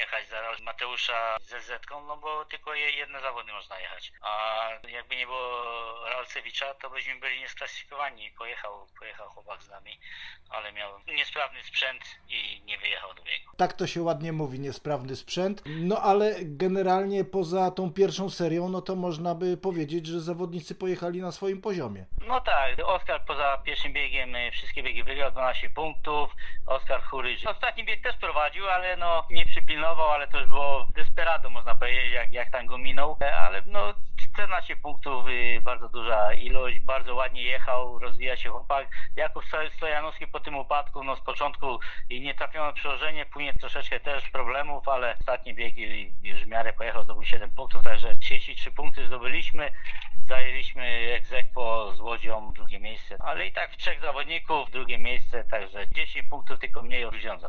jechać zaraz Mateusza z ZZ, no bo tylko je- jedne zawody można jechać. A jakby nie było Ralcewicza, to byśmy byli niesklasyfikowani. Pojechał, pojechał chłopak z nami, ale miał niesprawny sprzęt i nie wyjechał do biegu. Tak to się ładnie mówi, niesprawny sprzęt. No ale generalnie poza tą pierwszą serią, no to można by powiedzieć, że zawodnicy pojechali na swoim poziomie. No tak, Oskar poza pierwszym biegiem y, wszystkie biegi wygrał, 12 punktów. Oskar Churycz ostatni bieg też prowadził, ale no nie przypilnował, ale to już było desperado można powiedzieć, jak, jak tam go minął. E, Ale no 14 punktów, y, bardzo duża ilość, bardzo ładnie jechał, rozwija się chłopak. Jakub Sto- Stojanowski po tym upadku, no z początku i nie trafiono przełożenie, później troszeczkę też problemów, ale ostatni bieg i- już w miarę pojechał, zdobył 7 punktów, także 33 punkty zdobyliśmy. Zajęliśmy egzekwo z Łodzią drugie miejsce, ale i tak trzech zawodników, drugie miejsce, także 10 punktów tylko mniej od Grudziądza.